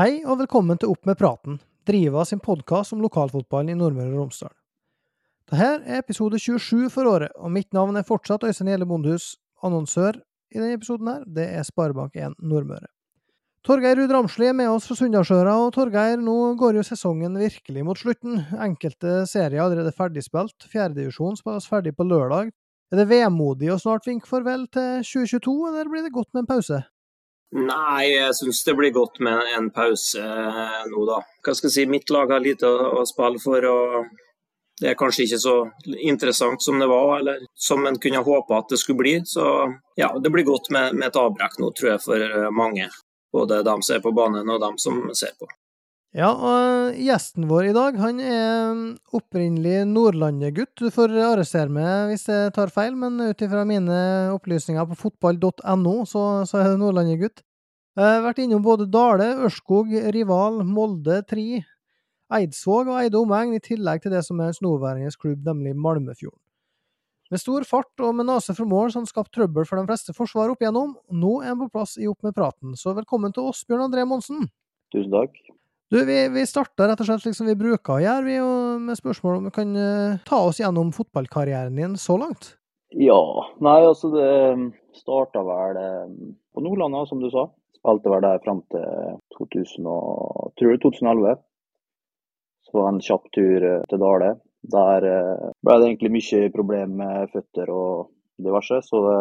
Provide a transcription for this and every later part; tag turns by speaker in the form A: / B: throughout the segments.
A: Hei og velkommen til Opp med praten, Driva sin podkast om lokalfotballen i Nordmøre og Romsdal. Dette er episode 27 for året, og mitt navn er fortsatt Øystein Gjelle Bondhus. Annonsør i denne episoden her, det er Sparebank1 Nordmøre. Torgeir Ruud Ramsli er med oss fra Sunndalsøra, og Torgeir, nå går jo sesongen virkelig mot slutten. Enkelte serier er allerede ferdigspilt. Fjerdedivisjon spilles ferdig på lørdag. Er det vemodig å snart vinke farvel til 2022, eller blir det godt med en pause?
B: Nei, jeg syns det blir godt med en pause nå, da. Hva skal jeg si, mitt lag har lite å, spille for. og det er kanskje ikke så interessant som det var, eller som en kunne håpe at det skulle bli. Så ja, det blir godt med, med et avbrekk nå, tror jeg, for mange. Både dem som er på banen og dem som ser på.
A: Ja, og gjesten vår i dag, han er opprinnelig Nordlandet-gutt. Du får arrestere meg hvis jeg tar feil, men ut ifra mine opplysninger på fotball.no, så, så er det Nordlandet-gutt. Har vært innom både Dale, Ørskog, Rival, Molde, Tri, Eidsvåg og Eide omegn, i tillegg til det som er nåværende klubb, nemlig Malmefjorden. Med stor fart og med nese for mål har han skapt trøbbel for de fleste forsvar opp igjennom. Nå er han på plass i Opp med praten, så velkommen til oss, Bjørn André Monsen.
C: Tusen takk.
A: Du, vi, vi starta rett og slett slik som vi bruker å gjøre, vi, med spørsmål om du kan uh, ta oss gjennom fotballkarrieren din så langt?
C: Ja, nei altså det starta vel um, på Nordlandet, som du sa. Spilte være der fram til 2000 og, tror jeg, 2011. Så en kjapp tur uh, til Dale. Der uh, ble det egentlig mye problem med føtter og diverse, så det,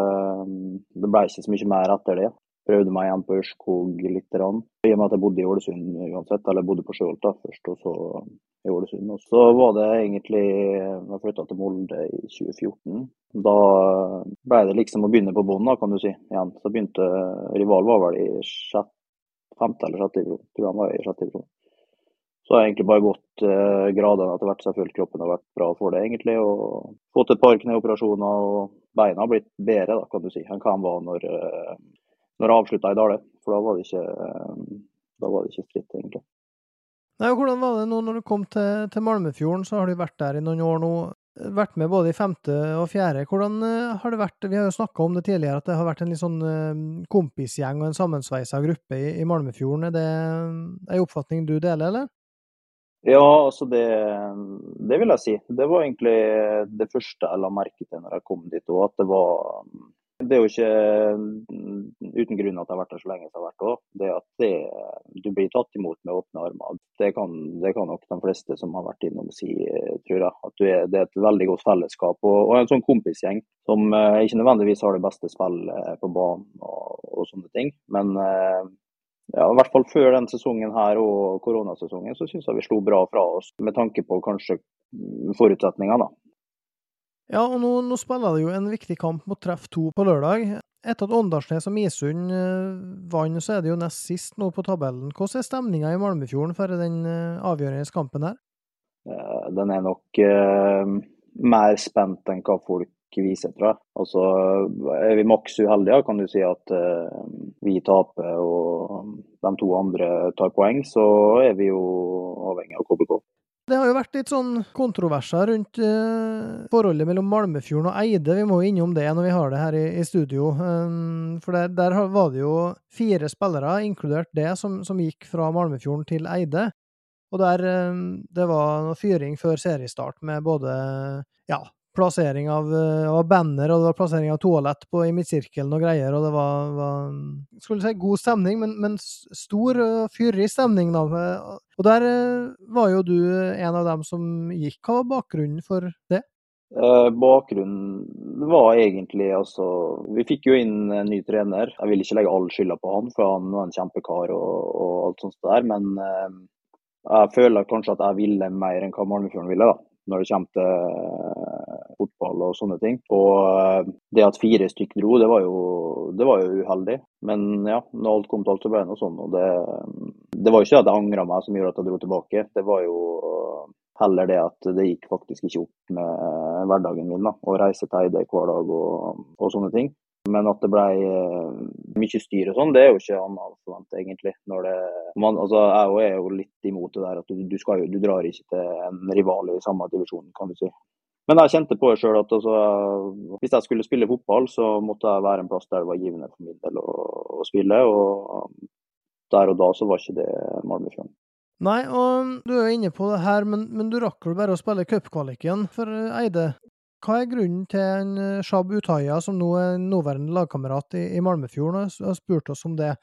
C: det ble ikke så mye mer etter det prøvde meg igjen på Ørskog litt. Rann. I og med at jeg bodde i Ålesund uansett, eller jeg bodde på Sjøholt først, og så i Ålesund. Og så var det egentlig da jeg flytta til Molde i 2014. Da ble det liksom å begynne på bånn, kan du si. igjen. Så begynte Rival var vel i sjette, femte eller sjette divisjon. Tror han var i sjette divisjon. Så har jeg egentlig bare gått eh, gradene etter hvert. Selvfølgelig kroppen har vært bra for det, egentlig. Og fått et par kneoperasjoner, og beina har blitt bedre, da, kan du si, enn hva de var når, eh, når jeg avslutta i Dale. For da var det ikke, da var det ikke stritt, egentlig.
A: Nei, og Hvordan var det nå når du kom til, til Malmefjorden? Så har du vært der i noen år nå. Vært med både i femte og fjerde. Hvordan uh, har det vært? Vi har jo snakka om det tidligere, at det har vært en litt sånn uh, kompisgjeng og en sammensveisa gruppe i, i, Malmefjorden. Er det en oppfatning du deler, eller?
C: Ja, altså det, det, vil jeg si. Det var egentlig det første jeg la merke til når jeg kom dit òg. At det var det er jo ikke mm, uten grunn at jeg har vært der så lenge som jeg har vært òg. Det at det, du blir tatt imot med åpne armer, det kan, det kan, nok de fleste som har vært innom si, tror jeg. At er, det er et veldig godt fellesskap og, og en sånn kompisgjeng som eh, ikke nødvendigvis har det beste spillet på banen og, og sånne ting. Men eh, ja, i hvert fall før denne sesongen her og koronasesongen så syns jeg vi slo bra fra oss med tanke på kanskje forutsetningene.
A: Ja, og nå, nå spiller det jo en viktig kamp mot Treff 2 på lørdag. Etter at Åndalsnes og Misund uh, vant, så er det jo nest sist nå på tabellen. Hvordan er stemninga i Malmefjorden for den uh, avgjørende kampen her?
C: Den er nok mer spent enn hva folk viser, tror jeg. Altså, er vi maks uheldige, kan du si at vi taper og de to andre tar poeng, så er vi jo avhengig av KBK.
A: Det har jo vært litt sånn kontroverser rundt uh, forholdet mellom Malmefjorden og Eide. Vi må jo innom det når vi har det her i, i studio. Um, for der, der, var det jo fire spillere, inkludert det, som, som gikk fra Malmefjorden til Eide. Og der um, det var noe fyring før seriestart med både ja, plassering av, eh, av, banner, og det var plassering av toalett på, i midtsirkelen og greier, og det var, var skulle si god stemning, men, men stor og fyrig stemning, da. Og der eh, var jo du en av dem som gikk. Hva var bakgrunnen for det?
C: Eh, bakgrunnen var egentlig altså Vi fikk jo inn en ny trener. Jeg vil ikke legge all skylda på han, for han var en kjempekar og, og alt sånt der. Men jeg føler kanskje at jeg ville mer enn hva Malmefjorden ville. da når det kommer til fotball og sånne ting. Og eh, det at fire stykker dro, det var jo, det var jo uheldig. Men ja, når alt kom til alt, så ble det noe sånn. Og det, det var jo ikke at jeg angra meg som gjorde at jeg dro tilbake. Det var jo heller det at det gikk faktisk ikke opp med hverdagen min. da, Å reise til Eide hver dag og, og sånne ting. Men at det ble uh, mye styr og sånn, det er jo ikke annet egentlig. Når det, man, altså, jeg er jo litt imot det der at du, du, skal, du, drar ikke til en rival i samme divisjon, kan du si. Men jeg kjente på det sjøl at altså, hvis jeg skulle spille fotball, så måtte jeg være en plass der det var givende for min del å, å spille. og der og da så var ikke det Malmöfjorden.
A: Nei, og du er jo inne på det her, men, men du rakk vel bare å spille cupkvaliken for Eide. Hva er grunnen til en eh, Shab Utaya, som nå er nåværende lagkamerat i, i Malmefjorden, har spurt oss om det?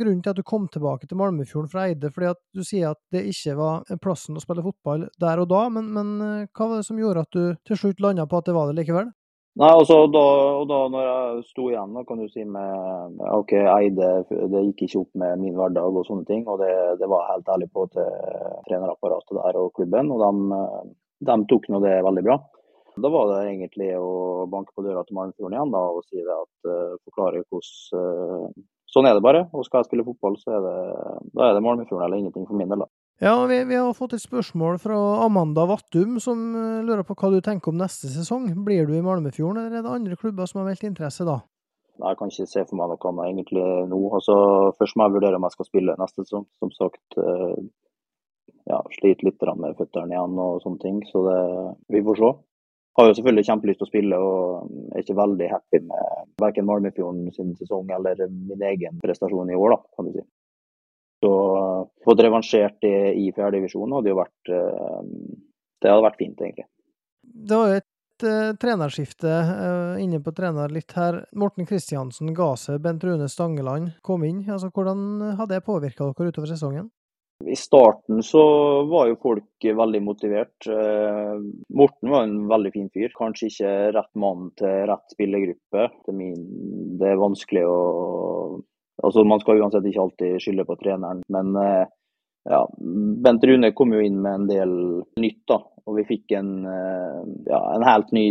A: Grunnen til at du kom tilbake til Malmefjorden fra Eide, fordi at du sier at det ikke var plassen å spille fotball der og da, men, men eh, hva var det som gjorde at du til slutt landa på at det var det likevel?
C: Nei, altså da, og da når jeg sto igjen, da kan du si med OK, Eide, det gikk ikke opp med min hverdag og sånne ting. Og det, det var jeg helt ærlig på til trenerapparatet der og klubben, og de, de tok nå det veldig bra. Da var det egentlig å banke på døra til Malmfjorden igjen da, og si det at uh, forklare hvordan uh, Sånn er det bare. Og skal jeg spille fotball, så er det, da er det Malmefjorden eller ingenting for min del. da.
A: Ja, vi, vi, har fått et spørsmål fra Amanda Vattum, som uh, lurer på hva du tenker om neste sesong. Blir du i Malmefjorden, eller er det andre klubber som har meldt interesse da?
C: Jeg kan ikke se for meg noe annet egentlig nå. Altså, først må jeg vurdere om jeg skal spille neste sesong. Som sagt, ja, sliter litt med føttene igjen og sånne ting. Så det, vi får se har jo selvfølgelig kjempelyst til å spille og er ikke veldig happy med verken Malmefjorden sin sesong eller min egen prestasjon i år, da, kan du si. Så fått revansjert det i fjerdedivisjon hadde jo vært eh, Det hadde vært fint, egentlig.
A: Det var jo et uh, trenerskifte uh, inne på trener litt her. Morten Kristiansen ga seg, Bent Rune Stangeland kom inn. Altså, hvordan har det påvirka dere utover sesongen?
C: I starten så var jo folk veldig motivert. Eh, Morten var en veldig fin fyr. Kanskje ikke rett mann til rett spillergruppe. Det er vanskelig å Altså, Man skal uansett ikke alltid skylde på treneren, men eh, ja, Bent Rune kom jo inn med en del nytt. da, og Vi fikk en, eh, ja, en helt ny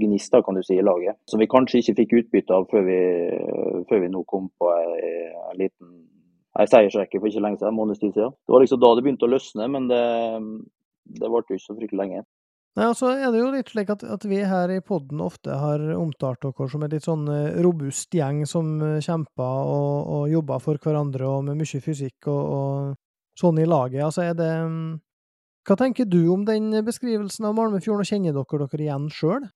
C: gnist kan du si, i laget, som vi kanskje ikke fikk utbytte av før vi, før vi nå kom på en liten ei seiersrekke for ikke lenge siden, en måneds tid siden. Det var liksom da det begynte å løsne, men det, det varte ikke så fryktelig lenge.
A: Nei, altså er det jo litt slik at, at vi her i podden ofte har omtalt dere som en litt sånn eh, robust gjeng som eh, kjemper og, og jobber for hverandre og med mye fysikk og, og sånn i laget. Altså er det mm, Hva tenker du om den beskrivelsen av Malmefjorden, og kjenner dere dere igjen sjøl?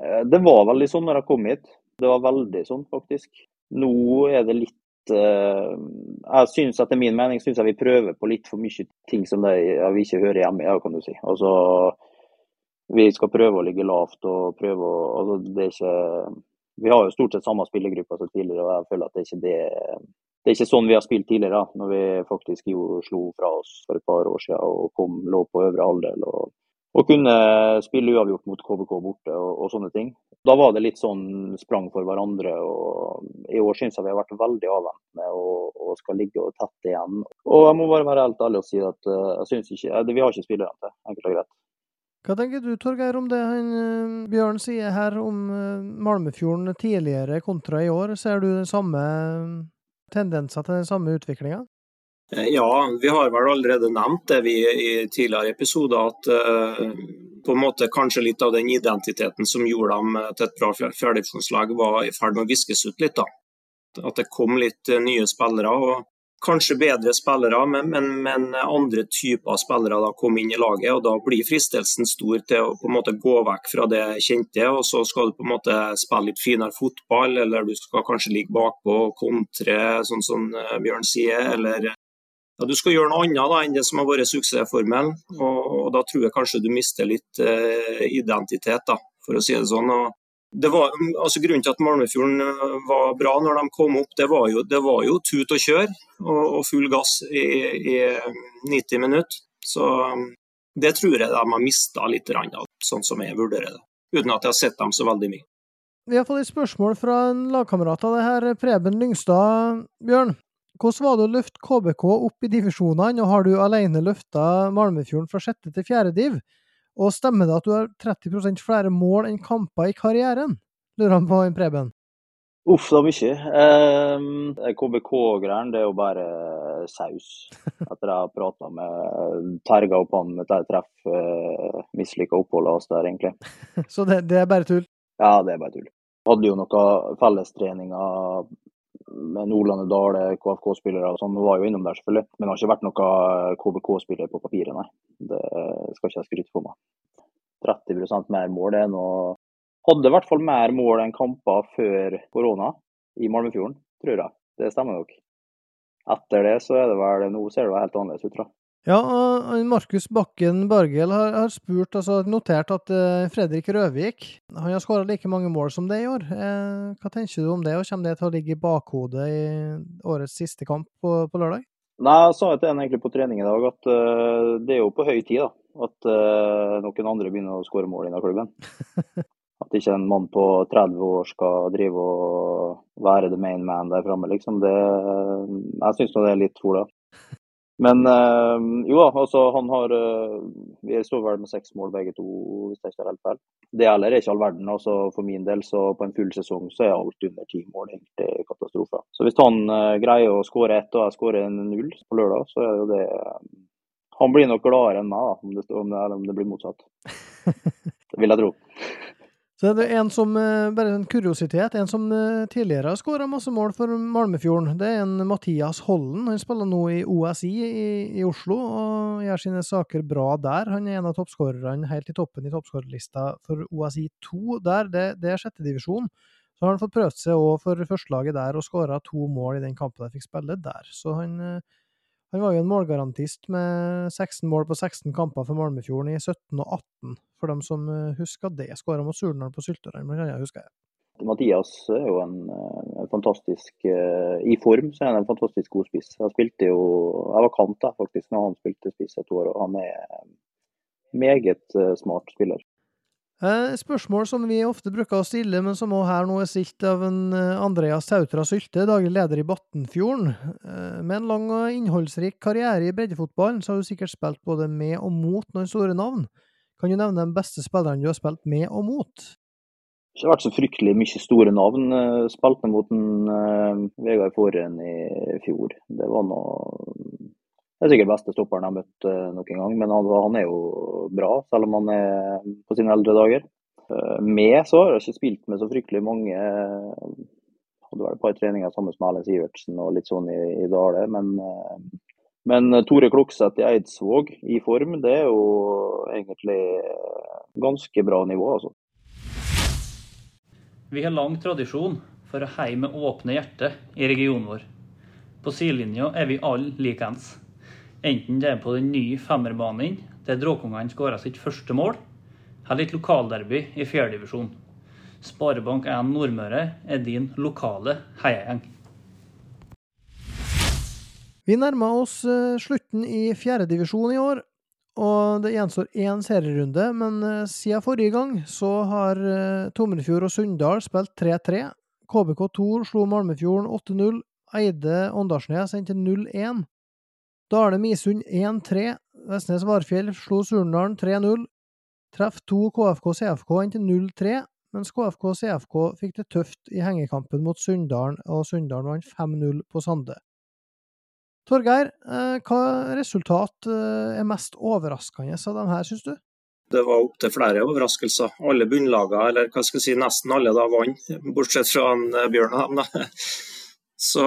C: Eh, det var veldig sånn når jeg kom hit. Det var veldig sånn, faktisk. Nå er det litt jeg synes etter min mening synes jeg vi prøver på litt for mye ting som det, ja, vi ikke hører hjemme i, kan du si. Altså, vi skal prøve å ligge lavt og prøve å altså, det er ikke, Vi har jo stort sett samme spillergruppe som tidligere, og jeg føler at det er ikke det det er ikke sånn vi har spilt tidligere, når vi faktisk jo slo fra oss for et par år siden og kom, lå på øvre halvdel. og å kunne spille uavgjort mot KBK borte og, og, sånne ting. Da var det litt sånn sprang for hverandre. og I år syns jeg vi har vært veldig avventende og, og, skal ligge og tette igjen. Og jeg må bare være helt ærlig og si at uh, jeg synes ikke, uh, vi har ikke spillere til, enkelt og greit.
A: Hva tenker du Torgeir om det han uh, Bjørn sier her om Malmefjorden tidligere kontra i år? Ser du den samme tendenser til den samme utviklinga?
B: Eh, ja, vi har vel allerede nevnt det vi i tidligere episoder, at uh, på en måte kanskje litt av den identiteten som gjorde dem eh, til et bra fjerdedivisjonslag, var i ferd med å viskes ut litt. da. At det kom litt uh, nye spillere, og kanskje bedre spillere, men, men, men, andre typer spillere da kom inn i laget. og Da blir fristelsen stor til å på en måte gå vekk fra det kjente, og så skal du på en måte spille litt finere fotball, eller du skal kanskje ligge bakpå og kontre, sånn som Bjørn sier, eller ja, du skal gjøre noe annet da, enn det som har vært suksessformelen. Og, og, da tror jeg kanskje du mister litt eh, identitet, da, for å si det sånn. Det var, altså Grunnen til at Malmefjorden eh, var bra når de kom opp, det var jo, det var jo tut og kjør og, og full gass i, i, 90 minutter. Så det tror jeg de har mista litt, sånn som jeg vurderer det. Uten at jeg har sett dem så veldig mye.
A: Vi har fått et spørsmål fra en lagkamerat av det her, Preben Lyngstad. Bjørn, hvordan var det å løfte KBK opp i divisjonene, og har du alene løfta Malmefjorden fra sjette til fjerde div? Og stemmer det at du har 30% flere mål enn kamper i karrieren? Lurer han på en Preben.
C: Uff det er mye. Eh, KBK-greiene det er jo bare saus. Etter jeg har prata med Terga opp han med et treff, eh, mislykka oppholdet hans der, egentlig.
A: Så det, det, er bare tull?
C: Ja, det er bare tull. Hadde jo noen fellestreninger med Nordlandet Dale, KFK-spillere og sånn, var jo innom der selvfølgelig. Men har ikke vært noe KBK-spiller på papiret, nei. Det skal ikke jeg skryte på meg. 30% mer mål er nå Hadde i hvert fall mer mål enn kamper før korona i Malmefjorden, tror jeg. Det stemmer nok. etter det så er det vel Nå ser det helt annerledes ut, tror jeg.
A: Ja, og Markus Bakken Bargel har, har spurt, altså notert at uh, Fredrik Røvik han har skåra like mange mål som det i år. Uh, hva tenker du om det, og kommer det til å ligge i bakhodet i årets siste kamp på, på lørdag?
C: Nei, Jeg sa til en egentlig på trening i dag at uh, det er jo på høy tid da, at noen andre begynner å skåre mål i klubben. At ikke en mann på 30 år skal drive og være the main man der framme, liksom. Det, jeg syns det er litt for det. Men øh, jo da, altså han har øh, Vi står vel med seks mål begge to, hvis jeg ikke tar helt feil. Det heller er ikke all verden. altså For min del, så på en full sesong så er alt under ti mål egentlig katastrofe. Så hvis han øh, greier å skåre ett og jeg skårer en null på lørdag, så er jo det Han blir nok gladere enn meg, da, om det, om det, om det blir motsatt. Det vil jeg tro.
A: Så det er en som, eh, bare en kuriositet, en som eh, tidligere har skåra masse mål for Malmefjorden. Det er en Mathias Hollen. Han spiller nå i OSI i, i Oslo og gjør sine saker bra der. Han er en av toppskårerne helt i toppen i toppskårerlista for OSI 2 der. Det, det er sjettedivisjon. Så har han fått prøvd seg òg for førstelaget der og skåra to mål i den kampen de fikk spille der. Så han eh, han var jo en målgarantist med 16 mål på 16 kamper for Malmefjorden i 17 og 18, for dem som eh, husker det. Skåra mot Surnadal på blant annet, husker jeg.
C: Mathias er jo en, eh, en fantastisk uh, I form så er han en fantastisk god spiss. Jeg spilte jo Jeg var kant da, faktisk når han spilte spiss et år, og han er meget smart spiller.
A: Eh, spørsmål som vi ofte bruker å stille, men som også her nå er stilt av en eh, Andreas Sautra Sylte, daglig leder i Battenfjorden. Eh, med en lang og innholdsrik karriere i breddefotballen, så har du sikkert spilt både med og mot noen store navn. Kan du nevne de beste spillerne du har spilt med og mot?
C: Det har vært så fryktelig mye store navn. Spilte mot en, Vegard Forhen i fjor. Det var noe det er sikkert beste stopperen jeg har møtt uh, noen gang, men han, han, er jo bra, selv om han er på sine eldre dager. Uh, med så har jeg ikke spilt med så fryktelig mange. Hadde vel et par treninger sammen med Erlend Sivertsen og litt sånn i, i Dale. Men, men Tore Klokseth i Eidsvåg i form, det er jo egentlig ganske bra nivå, altså.
D: Vi har lang tradisjon for å heie med åpne hjerter i regionen vår. På sidelinja er vi alle likeens. Enten det er på den nye femmerbanen der Dråkungene skåra sitt første mål, eller et lokalderby i fjerdedivisjon. Sparebank1 Nordmøre er din lokale heiagjeng.
A: Vi nærmer oss eh, slutten i fjerdedivisjon i år, og det gjenstår én serierunde. Men eh, siden forrige gang så har eh, Tomrefjord og Sunndal spilt 3-3. KBK2 slo Malmefjorden 8-0. Eide Åndalsnes endte 0-1. Dale Misund 1-3. Vestnes Varfjell slo Surndalen 3-0. Treff 2 KFK CFK endte 0-3, mens KFK CFK fikk det tøft i hengekampen mot Sunndalen, og Sunndalen vant 5-0 på Sande. Torgeir, eh, hva resultat eh, er mest overraskende av dem her, syns du?
B: Det var opptil flere overraskelser. Alle bunnlagene, eller hva skal jeg si, nesten alle, da vant, bortsett fra eh, Bjørnheim. Så,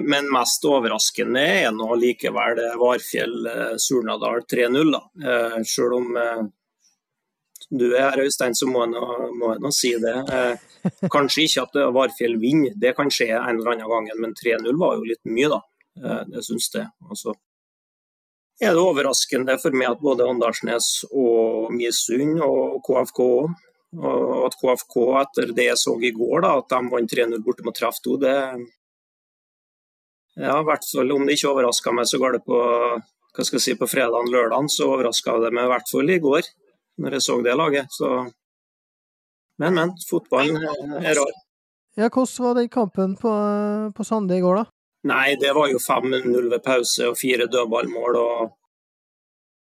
B: men mest overraskende er nå likevel Varfjell-Surnadal 3-0. Eh, Selv om eh, du er her, Øystein, så må jeg nå, må jeg nå si det. Eh, kanskje ikke at Varfjell vinner, det kan skje en eller annen gang, men 3-0 var jo litt mye, da. Det syns jeg. Altså, er det overraskende for meg at både Åndalsnes og Misund og KFK og at KFK etter det jeg så i går, da, at de vant 3-0 borte mot Treff 2, det, ja, i hvert fall om det ikke overraska meg så går det på hva skal jeg si, på fredagen lørdagen, så overraska det meg i hvert fall i går, når jeg så det laget. Så... Men, men. Fotballen er rar.
A: Ja, Hvordan var den kampen på, på Sande i går, da?
B: Nei, det var jo 5-0 ved pause og fire dødballmål. og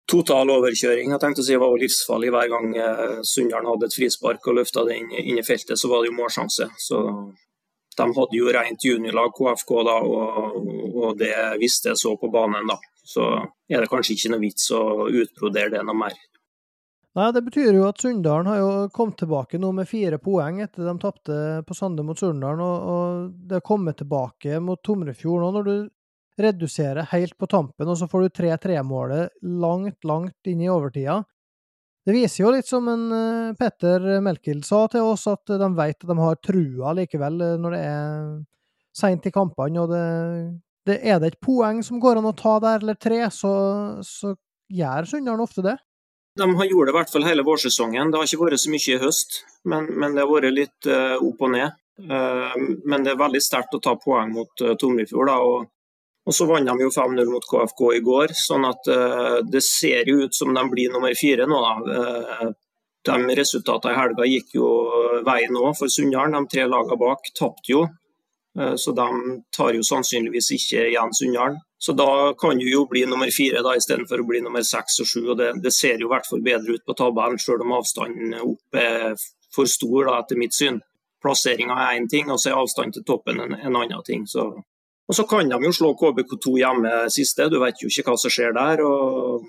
B: Total overkjøring. Jeg tenkte å si det var jo livsfarlig hver gang eh, Sunndalen hadde et frispark og løfta det inn, inn, i feltet, så var det jo målsjanse. Så de hadde jo rent juniorlag, KFK, da, og, og, det visste jeg så på banen. da. Så er det kanskje ikke noe vits å utbrodere det noe mer.
A: Nei, Det betyr jo at Sunndalen har jo kommet tilbake nå med fire poeng etter de tapte på Sande mot Surndalen. Og, og det har kommet tilbake mot Tomrefjord nå, når du reduserer helt på tampen, og så får du 3-3-målet langt, langt inn i overtida. Det viser jo litt som en uh, Petter Melkild sa til oss, at de vet at de har trua likevel eh, når det er seint i kampene og det det, er det et poeng som går an å ta der, eller tre, så, så gjør Sunndalen ofte det.
B: De har gjort det i hvert fall hele vårsesongen. Det har ikke vært så mye i høst, men, men det har vært litt uh, opp og ned. Men det er veldig sterkt å ta poeng mot uh, Tomrefjord. Og, og, så vant de jo 5-0 mot KFK i går, sånn at uh, det ser jo ut som de blir nummer fire nå. Da. de resultatene i helga gikk jo veien nå for Sunndal. De tre lagene bak tapte jo. Eh, så de tar jo sannsynligvis ikke igjen Sunndal. Så da kan du jo bli nummer fire da, istedenfor å bli nummer seks og sju. Det, det, ser jo i hvert fall bedre ut på tabellen, selv om avstanden opp er for stor, da, etter mitt syn. Plasseringa er én ting, og så er avstanden til toppen en, en annen ting. Så. Og så kan de jo slå KBK2 hjemme siste, du vet jo ikke hva som skjer der. og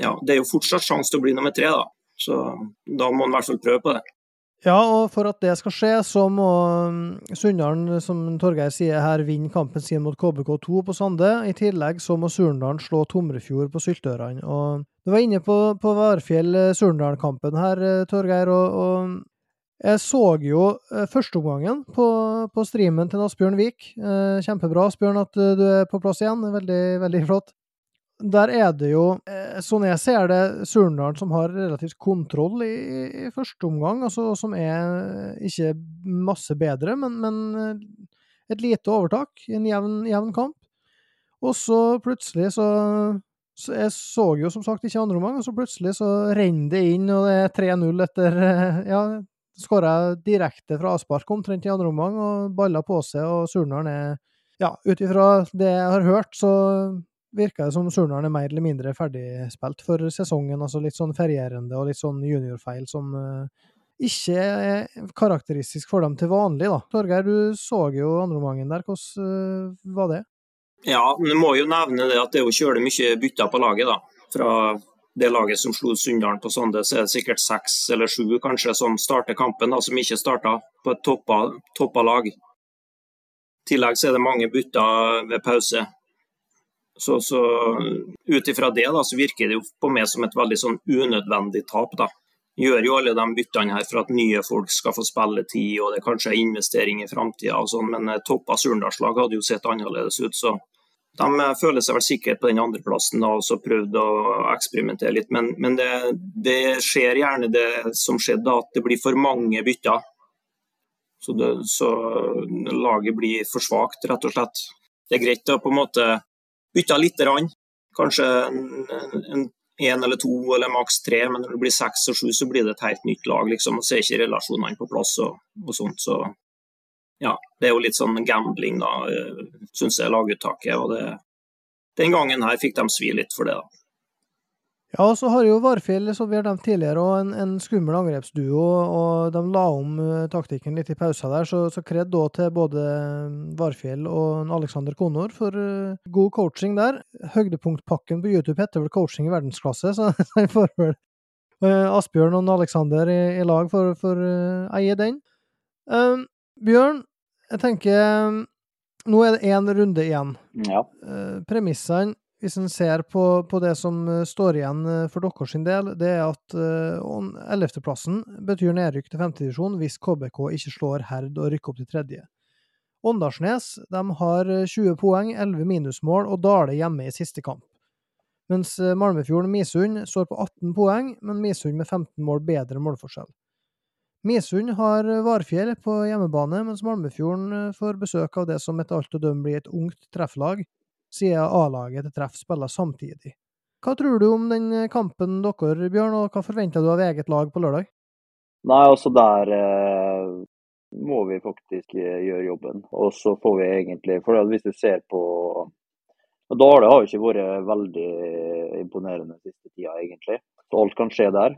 B: ja, Det er jo fortsatt sjanse til å bli nummer tre, da. Så da må en i hvert fall prøve på det.
A: Ja, og for at det skal skje, så må mm, Sunndalen, som Torgeir sier her, vinne kampen sin mot KBK2 på Sande. I tillegg så må Surndalen slå Tomrefjord på Syltørene. Og du var inne på, på Varfjell-Surndalen-kampen her, eh, Torgeir, og, og, jeg så jo eh, førsteomgangen på, på streamen til Asbjørn Vik. Eh, kjempebra, Asbjørn, at du er på plass igjen. Veldig, veldig flott der er det jo, eh, sånn jeg ser det, Surndalen som har relativt kontroll i, i første omgang, altså som er ikke masse bedre, men, men eh, et lite overtak, i en jevn, jevn kamp. Og så plutselig så, så Jeg så jo som sagt ikke andre omgang, og så plutselig så renner det inn, og det er 3-0 etter eh, Ja, skåra direkte fra avspark omtrent i andre omgang, og balla på seg, og Surnadal er Ja, ut ifra det jeg har hørt, så virker det som Surnadal er mer eller mindre ferdigspilt for sesongen. altså Litt sånn ferierende og litt sånn juniorfeil som uh, ikke er karakteristisk for dem til vanlig. da. Torgeir, du så jo andreomgangen der. Hvordan uh, var det?
B: Ja, men må jo nevne det at det er jo kjølig mye bytter på laget. da. Fra det laget som slo Sunndalen på Sande, så er det sikkert seks eller sju kanskje som starter kampen, da, som ikke starta på et toppa, toppa lag. I tillegg så er det mange bytter ved pause. Så, så ut ifra det da, så virker det jo på meg som et veldig sånn unødvendig tap. da. Gjør jo alle de byttene her for at nye folk skal få spilletid, og det kanskje er investering i framtida, sånn, men toppa Surndalslag hadde jo sett annerledes ut. så de eh, føler seg vel sikkert på den andreplassen og så prøvd å eksperimentere litt. Men, men det, det, skjer gjerne det som skjedde, at det blir for mange bytter. Så, det, så laget blir for svakt, rett og slett. Det er greit å på en måte bytte lite grann. Kanskje en, en, eller to eller maks tre, men når det blir seks og sju, så blir det et helt nytt lag. liksom, og Så er ikke relasjonene på plass og, og sånt. Så ja, det er jo litt sånn gambling, da, eh, syns jeg, laguttaket. og det, Den gangen her fikk de svi litt for det, da.
A: Ja, og så har jo Varfjell, som vi har nevnt tidligere, en, en skummel angrepsduo. og De la om uh, taktikken litt i pausa der, så, så kred da til både Varfjell og Alexander Konor for uh, god coaching der. Høydepunktpakken på YouTube heter vel 'Coaching i verdensklasse', så jeg får vel Asbjørn og Alexander i, i lag for å eie den. Bjørn, jeg tenker Nå er det én runde igjen.
C: Ja.
A: Premissene hvis en ser på, på, det som eh, står igjen for dere sin del, det er at ellevteplassen betyr nedrykk til femtedivisjon hvis KBK ikke slår Herd og rykker opp til tredje. Åndalsnes har 20 poeng, 11 minusmål og Dale hjemme i siste kamp. Mens Malmefjorden Misund står på 18 poeng, men Misund med 15 mål bedre målforskjell. Misund har Varfjell på hjemmebane, mens Malmefjorden får besøk av det som etter alt å dømme blir et ungt trefflag siden A-laget til treff spiller samtidig. Hva tror du om den kampen dere, Bjørn, og hva forventer du av eget lag på lørdag?
C: Nei, altså der eh, må vi faktisk eh, gjøre jobben. Og så får vi egentlig For hvis du ser på Dale har jo ikke vært veldig imponerende siste tida, egentlig. Så alt kan skje der.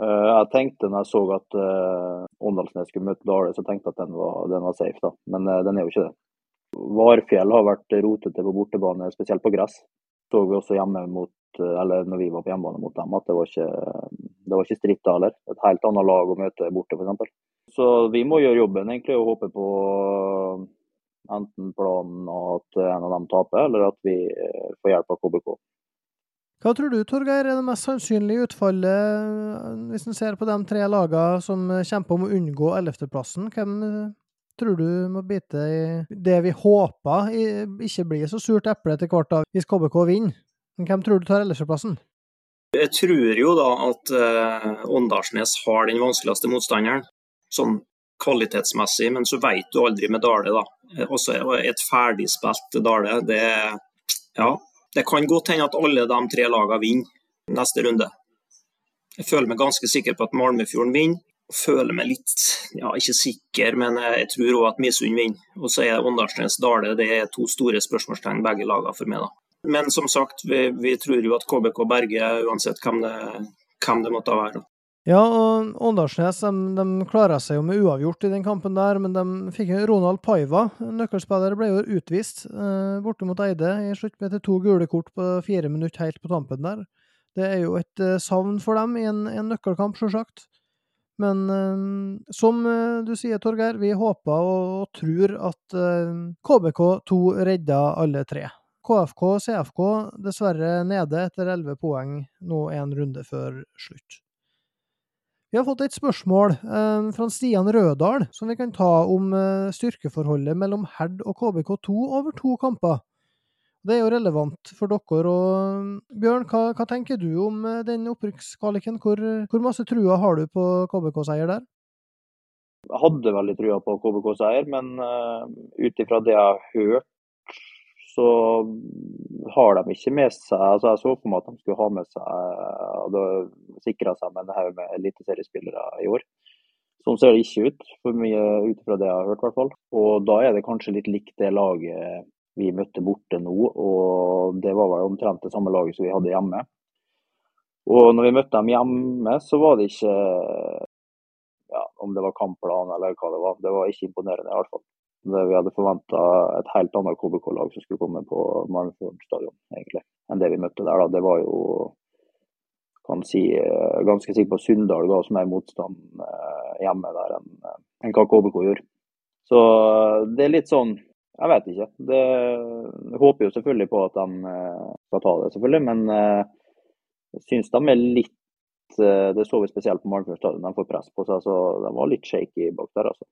C: Uh, jeg tenkte når jeg så at uh, Åndalsnes skulle møte Dale, så tenkte jeg at den var, den var safe, da. Men uh, den er jo ikke det. Varfjell har vært rotete på bortebane, spesielt på gress. Så vi også hjemme mot, eller når vi var på hjemmebane mot dem, at det var ikke, det var ikke stritt da heller. Et helt annet lag å møte borte, f.eks. Så vi må gjøre jobben egentlig og håpe på enten planen at en av dem taper, eller at vi får hjelp av KBK.
A: Hva tror du, Torgeir, er det mest sannsynlige utfallet, hvis en ser på de tre lagene som kjemper om å unngå 11.-plassen? Hvem tror du må bite i det vi håper ikke blir så surt eple etter hvert da, hvis KBK vinner? Hvem tror du tar ellevteplassen?
B: Jeg tror jo da at eh, Åndalsnes har den vanskeligste motstanderen, sånn kvalitetsmessig, men så vet du aldri med Dale, da. Eh, også et ferdigspilt Dale, det Ja, det kan godt hende at alle de tre lagene vinner neste runde. Jeg føler meg ganske sikker på at Malmefjorden vinner. og Føler meg litt, ja ikke sikker, men jeg tror òg at Misund vinner. Og så er Åndalsnes Dale det er to store spørsmålstegn begge lagene for meg, da. Men som sagt, vi, vi tror jo at KBK berger uansett hvem det, hvem det måtte være.
A: Ja, og Åndalsnes de, de seg jo med uavgjort i den kampen der, men de fikk Ronald Paiva, nøkkelspiller, ble jo utvist eh, borte mot Eide i sluttspillet til to gule kort på fire minutter helt på tampen der. Det er jo et eh, savn for dem i en, en nøkkelkamp, sjølsagt. Men eh, som eh, du sier, Torgeir, vi håper og, og tror at eh, KBK2 redder alle tre. KFK og CFK dessverre nede etter elleve poeng nå en runde før slutt. Vi har fått et spørsmål eh, fra Stian Rødal som vi kan ta om eh, styrkeforholdet mellom Herd og KBK2 over to kamper. Det er jo relevant for dere. og Bjørn, hva, hva tenker du om eh, den opprykkskvaliken? Hvor, hvor, masse trua har du på KBK-seier der?
C: Jeg hadde veldig trua på KBK-seier, men uh, ut ifra det jeg har hørt så har de ikke med seg altså Jeg så for meg at de skulle ha med seg og da sikra seg med en haug med eliteseriespillere i år. Sånn ser det ikke ut, for mye ut fra det jeg har hørt. hvert fall. Og da er det kanskje litt likt det laget vi møtte borte nå, og det var vel omtrent det samme laget som vi hadde hjemme. Og når vi møtte dem hjemme, så var det ikke ja, om det var kampplan eller hva det var. Det var ikke imponerende i hvert fall det vi hadde forventa et helt annet KBK-lag som skulle komme på Malmefjord stadion, egentlig, enn det vi møtte der. da. Det var jo kan si, eh, ganske sikkert på Sunndal ga oss mer motstand eh, hjemme der enn, eh, enn hva KBK gjorde. Så det er litt sånn Jeg vet ikke. Det, jeg håper jo selvfølgelig på at de skal ta det, selvfølgelig. Men jeg syns de er litt Det så vi spesielt på Malmefjord stadion. De får press på seg, så de var litt shaky bak der, altså.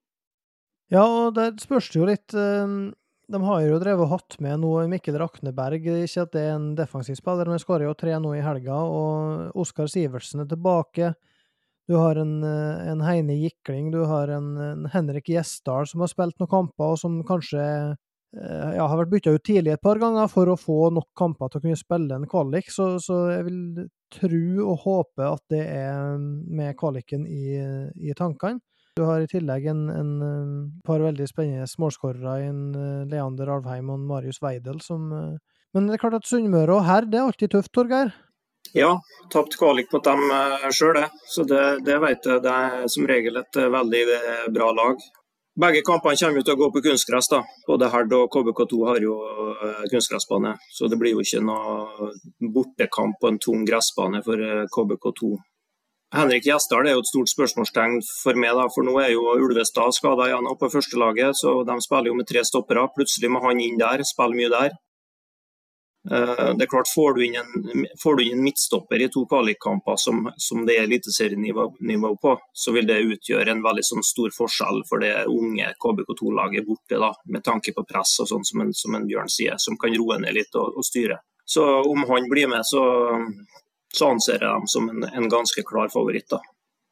A: Ja, og der spørs det jo litt ehm, De har jo drevet og hatt med noe Mikkel Rakneberg. Ikke at det er en defensiv spiller, men skårer jo tre nå i helga. Og Oskar Sivertsen er tilbake. Du har en, eh, en Heine Gikling, du har en, en Henrik Gjesdal som har spilt noen kamper, og som kanskje eh, ja, har vært bytta ut tidlig et par ganger for å få nok kamper til å kunne spille en kvalik. Så, så jeg vil tro og håpe at det er med kvaliken i, i tankene. Du har i tillegg en, en, par veldig spennende målskårere i en uh, Leander Alvheim og Marius Weidel som uh, Men det er klart at Sunnmøre og her, det er alltid tøft, Torgeir?
B: Ja, tapt kvalik mot dem uh, sjøl, det. Så det, det vet jeg. Det er som regel et veldig bra lag. Begge kampene kommer til å gå på kunstgress. da. Både Herd og KBK2 har jo kunstgressbane, så det blir jo ikke noe bortekamp på en tung gressbane for KBK2. Henrik Gjesdal er jo et stort spørsmålstegn for meg, da, for nå er jo Ulvestad skada igjen på førstelaget. Så de spiller jo med tre stoppere. Plutselig må han inn der, spille mye der. Eh, det er klart, Får du inn en, du inn en midtstopper i to kvalikkamper som, som det er eliteserienivå på, så vil det utgjøre en veldig sånn stor forskjell for det unge KBK2-laget borte, da, med tanke på press og sånn som, som, en Bjørn sier, som kan roe ned litt og, og styre. Så om han blir med, så så anser jeg dem som en, en ganske klar favoritt. da.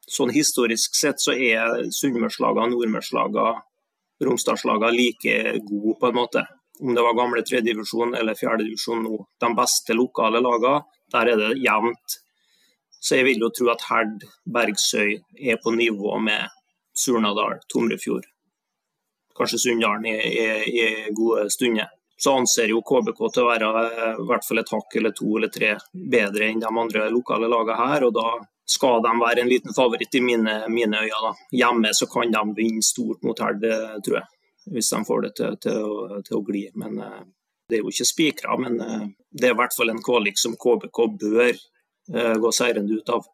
B: Sånn Historisk sett så er sunnmørslagene, nordmørslagene, romsdalslagene like gode, på en måte. Om det var gamle tredjedivisjon eller fjerdedivisjon nå. De beste lokale lagene, der er det jevnt. Så jeg vil jo tro at Herd, Bergsøy er på nivå med Surnadal, Tomrefjord. Kanskje Sunndalen i, i, i gode stunder så anser jo KBK til å være eh, i hvert fall et hakk eller to eller tre bedre enn de andre lokale lagene her. og Da skal de være en liten favoritt i mine, mine øyne. Da. Hjemme så kan de vinne stort mot Herd, tror jeg. Hvis de får det til, til, å, til å, gli. Men uh, Det er jo ikke spikra, men det er i hvert fall en kvalik som KBK bør gå seirende ut av.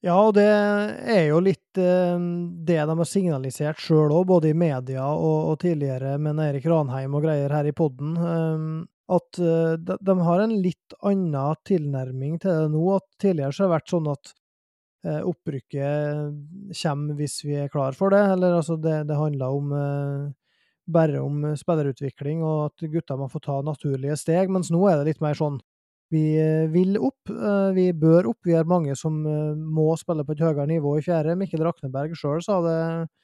A: Ja, og det er jo litt eh, det de har signalisert sjøl òg, både i media og, og, tidligere med Eirik Ranheim og greier her i poden. Eh, at eh, de, de, har en litt annen tilnærming til det nå. At tidligere så har det vært sånn at eh, opprykket kommer hvis vi er klar for det. Eller altså, det, det handler om eh, bare om spillerutvikling og at gutta må få ta naturlige steg, mens nå er det litt mer sånn vi eh, vil opp, eh, vi bør opp. Vi er mange som eh, må spille på et høyere nivå i fjerde. Mikkel Rakneberg sjøl sa det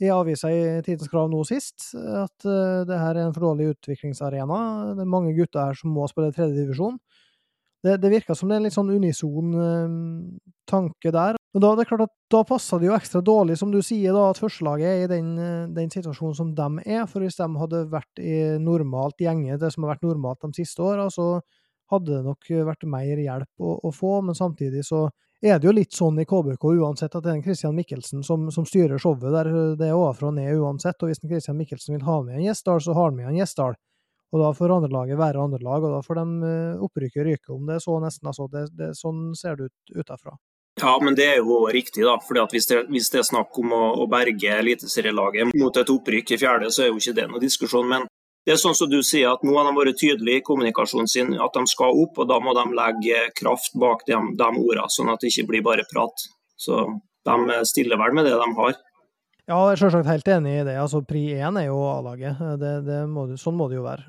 A: i avisa i Tidens Krav nå sist, at det her er en for dårlig utviklingsarena. Det er mange gutter her som må spille tredjedivisjon. Det, det virker som det er en litt sånn unison tanke der. Men da, det er klart at da passer det jo ekstra dårlig, som du sier, da, at førstelaget er i den, den, situasjonen som de er. For hvis de hadde vært i normalt gjenge, det som har vært normalt de siste åra, så hadde det nok vært mer hjelp å, å, få, men samtidig så er det jo litt sånn i KBK uansett at det er en Christian Mikkelsen som, som styrer showet der. Det er ovenfra og ned uansett, og hvis en Christian Mikkelsen vil ha med en Gjesdal, så har han med en Gjesdal. Og da får andrelaget være andrelag, og da får de eh, opprykket ryke, om det så nesten. Altså, det, det, sånn ser det ut utafra.
B: Ja, men det er jo riktig, da. fordi hvis det, hvis det er snakk om å, å berge eliteserielaget mot et opprykk i fjerde, så er jo ikke det noen diskusjon. Men det er sånn som du sier, at Nå har de vært tydelige i kommunikasjonen sin at de skal opp, og da må de legge kraft bak de, de ordene, sånn at det ikke blir bare prat. Så de stiller vel med det de har.
A: Ja, jeg er selvsagt helt enig i det. Altså, Pri 1 er jo A-laget. Sånn må det jo være.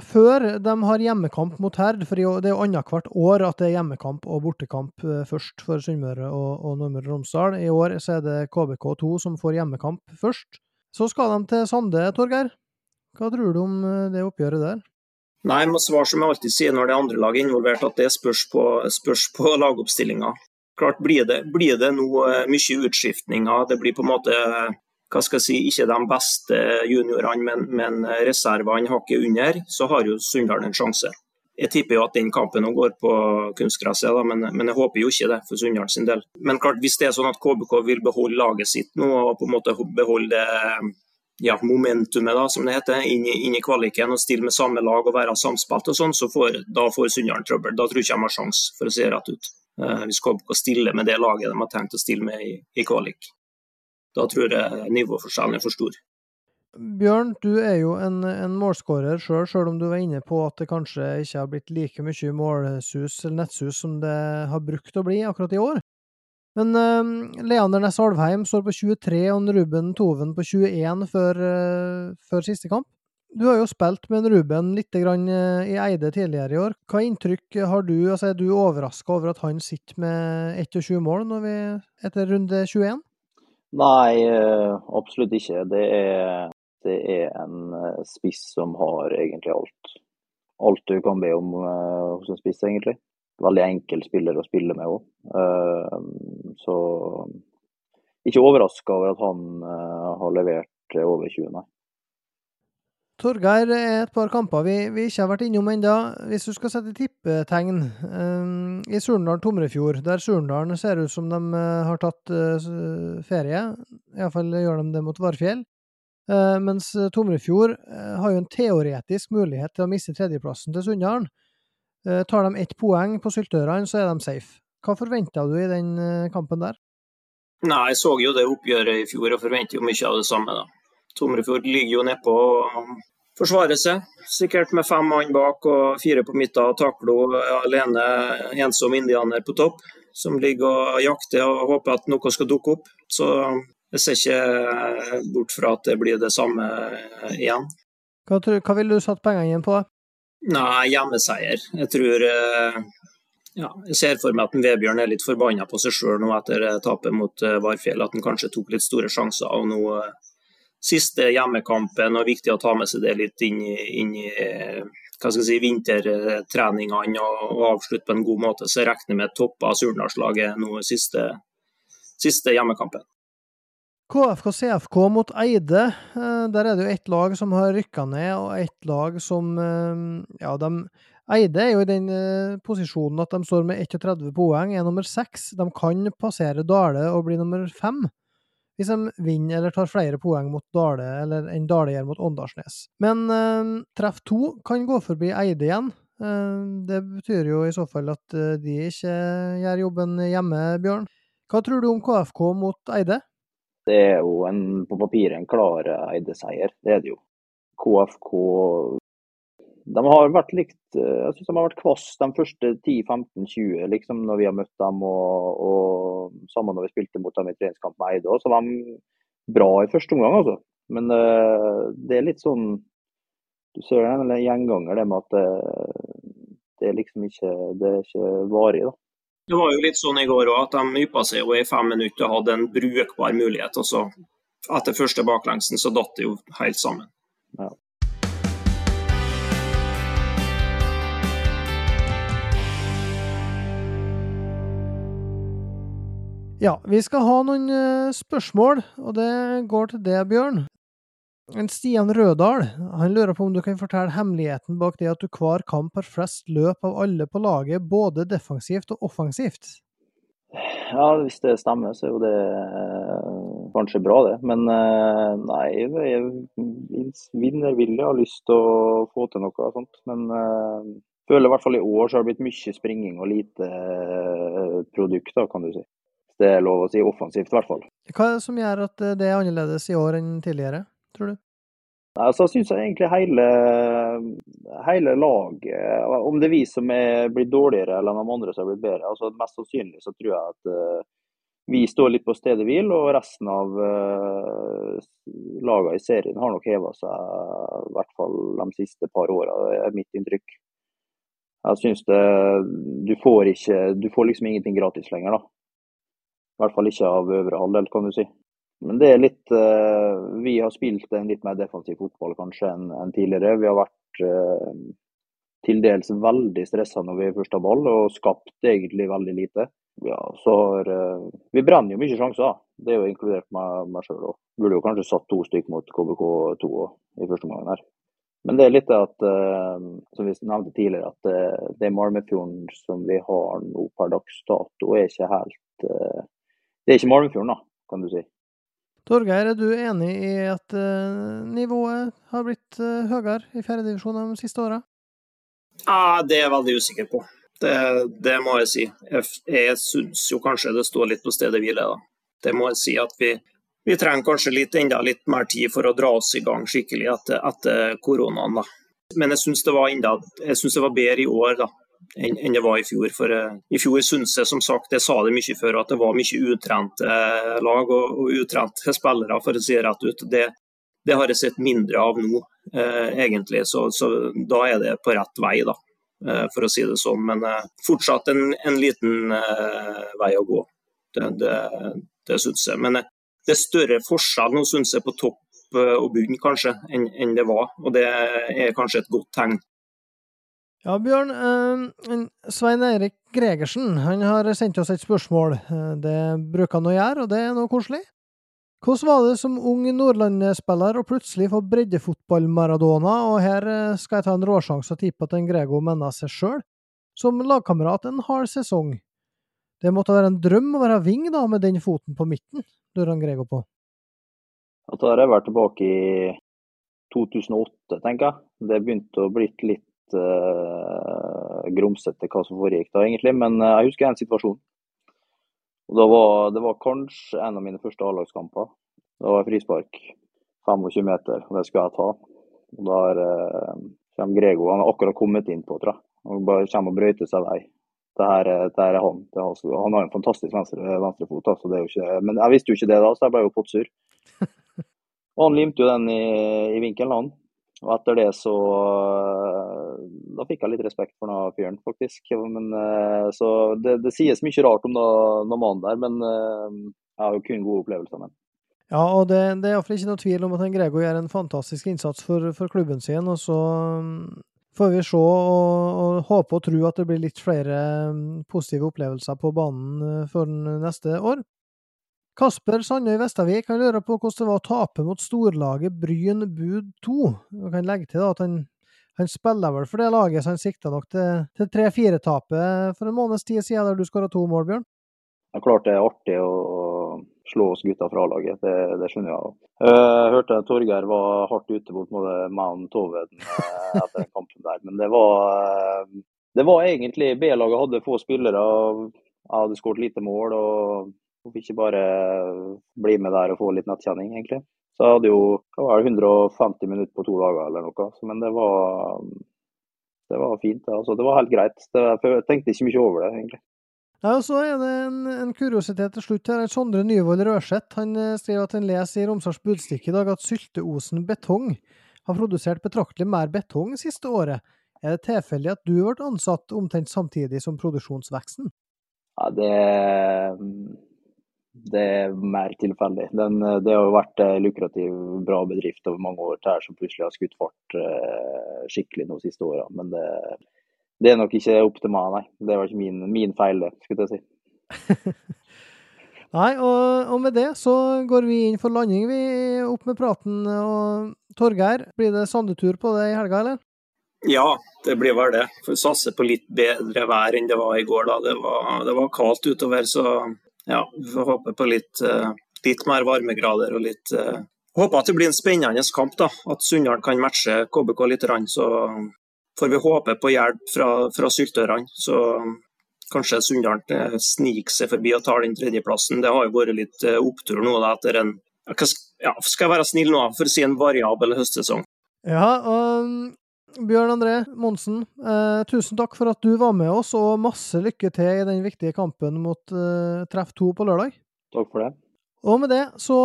A: Før de har hjemmekamp mot Herd, for det er jo annethvert år at det er hjemmekamp og bortekamp eh, først for Sunnmøre og, og Nordmøre og Romsdal. I år så er det KBK2 som får hjemmekamp først. Så skal de til Sande, Torgeir. Hva tror du om eh, det oppgjøret der?
B: Nei, Jeg må svare som jeg alltid sier når det er andre lag involvert, at det spørs på, spørs på lagoppstillinga. Klart blir det, blir det nå eh, mye utskiftninger. Det blir på en måte hva skal jeg si, ikke de beste juniorene, men, men reservene hakket under, så har jo Sunndal en sjanse. Jeg tipper jo at den kampen går på kunstgresset, men, men, jeg håper jo ikke det for Sunndal sin del. Men klart, hvis det er sånn at KBK vil beholde laget sitt nå og på en måte beholde det ja, momentumet, da, som det heter, inn inn i, kvaliken og stille med samme lag og være samspilt og sånn, så får, da får Sunndalen trøbbel. Da tror jeg ikke de har sjanse, for å det rett ut. Eh, hvis KBK stiller med det laget de har tenkt å stille med i, i kvalik. Da tror jeg nivåforskjellen er for stor.
A: Bjørn, du er jo en, en målskårer sjøl, sjøl om du var inne på at det kanskje ikke har blitt like mye målsus eller nettsus som det har brukt å bli akkurat i år. Men uh, Leander Næss Alvheim står på 23 og Ruben Toven på 21 før, uh, før, siste kamp. Du har jo spilt med Ruben litt grann, uh, i Eide tidligere i år. Hva inntrykk har du? Altså, er du overraska over at han sitter med 21 mål når vi, etter runde 21?
C: Nei, absolutt ikke. Det er, det er en spiss som har egentlig alt. Alt du kan be om hos en spiss, egentlig veldig enkel spiller å spille med òg. Eh, så ikke overraska over at han eh, har levert over 20, nei.
A: Torgeir, et par kamper vi, vi ikke har vært innom ennå. Hvis du skal sette tippetegn um, i Surndalen-Tomrefjord, der Surndalen ser ut som de uh, har tatt uh, ferie, iallfall gjør de det mot Varfjell, uh, mens Tomrefjord har jo en teoretisk mulighet til å miste tredjeplassen til Sunndalen. Eh, tar de ett poeng på Syltørene, så er de safe. Hva forventa du i den eh, kampen der?
B: Nei, Jeg så jo det oppgjøret i fjor og forventer jo mye av det samme. da. Tomrefjord ligger jo nedpå og forsvarer seg, sikkert med fem mann bak og fire på midten. Taklo alene, ensom indianer på topp, som ligger og jakter og håper at noe skal dukke opp. Så jeg ser ikke bort fra at det blir det samme igjen.
A: Hva, hva vil du satt pengene igjen på?
B: Nei, hjemmeseier. Jeg tror eh, ja, Jeg ser for meg at Vebjørn er litt forbanna på seg sjøl nå etter eh, tapet mot eh, Varfjell. At han kanskje tok litt store sjanser. og nå Siste hjemmekampen, og viktig å ta med seg det litt inn inn i hva skal jeg si, vintertreningene og, og avslutte på en god måte. Så jeg regner med toppa Surnadalslaget nå siste, siste hjemmekampen.
A: KFK CFK mot Eide. Eh, der er det jo ett lag som har rykka ned, og ett lag som eh, Ja, de Eide er jo i den eh, posisjonen at de står med 31 poeng, er nummer seks. De kan passere Dale og bli nummer fem. Hvis de vinner eller tar flere poeng mot Dale eller enn Dale gjør mot Åndalsnes. Men treff to kan gå forbi Eide igjen. Det betyr jo i så fall at de ikke gjør jobben hjemme, Bjørn. Hva tror du om KFK mot Eide?
C: Det er jo en, på papiret en klar Eide-seier, det er det jo. KFK de har vært likt Jeg syns de har vært kvass de første 10-15-20, liksom, når vi har møtt dem. Og, og sammen når vi spilte mot dem i treningskamp med Eide. Så var de bra i første omgang, altså. Men uh, det er litt sånn Du ser en gjenganger, det med at det, det er liksom ikke det er ikke varig, da.
B: Det var jo litt sånn i går òg, at de yppa seg jo i fem minutter og hadde en brukbar mulighet. og så Etter første baklengsen så datt det jo helt sammen. Ja.
A: Ja, vi skal ha noen uh, spørsmål, og det går til deg, Bjørn. En Stian Rødahl han lurer på om du kan fortelle hemmeligheten bak det at du hver kamp har flest løp av alle på laget, både defensivt og offensivt?
C: Ja, hvis det stemmer, så er jo det uh, kanskje bra, det. Men uh, nei, jeg vinnervillig har lyst til å få til noe sånt. Men jeg føler i hvert fall i år så har det blitt mye springing og lite produkt, da, kan du si det er lov å si offensivt, i hvert fall.
A: Hva er det som gjør at det er annerledes i år enn tidligere, tror du?
C: Nei, så syns jeg egentlig hele, hele laget Om det er vi som er blitt dårligere eller de andre som har blitt bedre, altså mest sannsynlig så tror jeg at uh, vi står litt på stedet hvil, og resten av uh, lagene i serien har nok heva seg i hvert fall de siste par åra, er mitt inntrykk. Jeg synes det, du får, ikke, du får liksom ingenting gratis lenger, da. I hvert fall ikke av øvre halvdel, kan du si. Men det er litt uh, Vi har spilt en litt mer defensiv fotball kanskje enn en tidligere. Vi har vært uh, til dels veldig stressa når vi først har ball, og skapt egentlig veldig lite. Ja, så har, uh, Vi brenner jo mye sjanser, det er jo inkludert meg, meg sjøl òg. Burde jo kanskje satt to stykker mot KBK2 i første omgang her. Men det er litt at, som vi nevnte tidligere, at det Malmefjorden som vi har nå per dags dato, er ikke helt det er ikke Malmefjorden, da, kan du si.
A: Torgeir, er du enig i at uh, nivået har blitt uh, høyere i fjerdedivisjon de siste åra?
B: Ja, det er jeg veldig usikker på. Det, det må jeg si. Jeg, jeg syns jo kanskje det står litt på stedet hvile, da. Det må jeg si at vi, vi trenger kanskje litt, enda litt mer tid for å dra oss i gang skikkelig etter, etter koronaen. da. Men jeg syns det, det, var bedre i år, da enn det var i fjor. For uh, I fjor syns jeg som sagt, det sa det mye før, at det var mye utrente uh, lag og, og utrente spillere, for å si det rett ut. Det, det har jeg sett mindre av nå, uh, egentlig. Så, så, da er det på rett vei, da, for å si det sånn. Men fortsatt en, en liten vei å gå. Det, det, det syns jeg. Men det er større forskjell nå, syns jeg, på topp og bunn kanskje, enn det var. Og det er kanskje et godt tegn.
A: Ja, Bjørn. Eh, Svein Eirik Gregersen han har sendt oss et spørsmål. Eh, det bruker han å gjøre, og det er noe koselig. Hvordan var det som ung Nordland-spiller å plutselig få breddefotball-Maradona, og her eh, skal jeg ta en råsjanse og tippe at en Grego mener seg sjøl, som lagkamerat en hard sesong. Det måtte være en drøm å være ving da, med den foten på midten, lurer han Grego på.
C: Da har jeg vært tilbake i 2008, tenker jeg. Det begynte å bli litt uh, grumsete hva som foregikk da, egentlig. Men uh, jeg husker en situasjon. Og da var, det var kanskje en av mine første A-lagskamper. Det var frispark 25 meter, og det skulle jeg ta. Og Da uh, kommer Grego, han har akkurat kommet inn på, tror jeg. Og bare kommer og brøyter seg vei. Det her, det her er han. Er han. han har en fantastisk venstre, venstrefot, altså, det er jo ikke, men jeg visste jo ikke det da, så jeg ble jo pottsur. Og han limte jo den i, i vinkelen, han. Og etter det så eh, Da fikk jeg litt respekt for den fyren, faktisk. Men, eh, så det, det, sies mye rart om den mannen der, men eh, jeg har jo kun gode opplevelser med den.
A: Ja, og det, det er iallfall ikke noe tvil om at en Grego gjør en fantastisk innsats for, for klubben sin. Og så mm, får vi se og, og, håpe og tro at det blir litt flere mm, positive opplevelser på banen for neste år. Kasper Sandøy Vestavik han lurer på hvordan det var å tape mot storlaget Bryn Bud 2. Jeg kan legge til at han, han, spiller vel for det laget, så han sikta nok til, til 3-4-tapet for en måneds tid siden, der du skåra to mål, Bjørn.
C: Det er klart det er artig å slå oss gutta fra laget, det, det skjønner jeg. Jeg eh, hørte Torgeir var hardt ute mot både meg og Toveden eh, etter kampen der. Men det var, eh, det var egentlig B-laget hadde få spillere. Jeg hadde skåret lite mål. og Hvorfor ikke bare bli med der og få litt nettkjenning, egentlig. Så jeg hadde jo det var 150 minutter på to dager eller noe. Men det var det var fint. Altså, det var helt greit. Det, jeg tenkte ikke mye over det, egentlig.
A: Ja, og Så er det en, en kuriositet til slutt. her. Sondre Nyvold Rørseth han eh, skriver at han leser i Romsdals Budstikke i dag at Sylteosen betong har produsert betraktelig mer betong siste året. Er det tilfeldig at du ble ansatt omtrent samtidig som produksjonsveksten?
C: Ja, det, det er mer tilfeldig. Den, det har jo vært en lukrativ, bra bedrift over mange år her som plutselig har skutt fart eh, skikkelig de siste åra. Men det, det, er nok ikke opp til meg, nei. Det var ikke min, min feil, det, skulle jeg si.
A: nei, og, og, med det så går vi inn for landing, vi. Opp med praten. Og Torgeir, blir det sandetur på det i helga, eller?
B: Ja, det blir vel det. Får satse på litt bedre vær enn det var i går. da. Det var, det var kaldt utover, så ja, vi får håpe på litt, uh, litt mer varmegrader og litt uh, Håper at det blir en spennende kamp, da. At Sunndal kan matche KBK litt. Så får vi håpe på hjelp fra, fra syltørene. Så kanskje Sunndal eh, sniker seg forbi og tar den tredjeplassen. Det har jo vært litt opptur nå da, etter en ja, Skal jeg være snill nå, for å si en variabel høstsesong.
A: Ja, og Bjørn André Monsen, eh, tusen takk for at du var med oss, og masse lykke til i den viktige kampen mot eh, Treff 2 på lørdag.
C: Takk for det.
A: Og med det så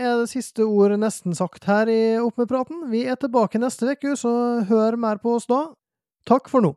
A: er det siste ord nesten sagt her i Opp med praten. Vi er tilbake neste uke, så hør mer på oss da. Takk for nå.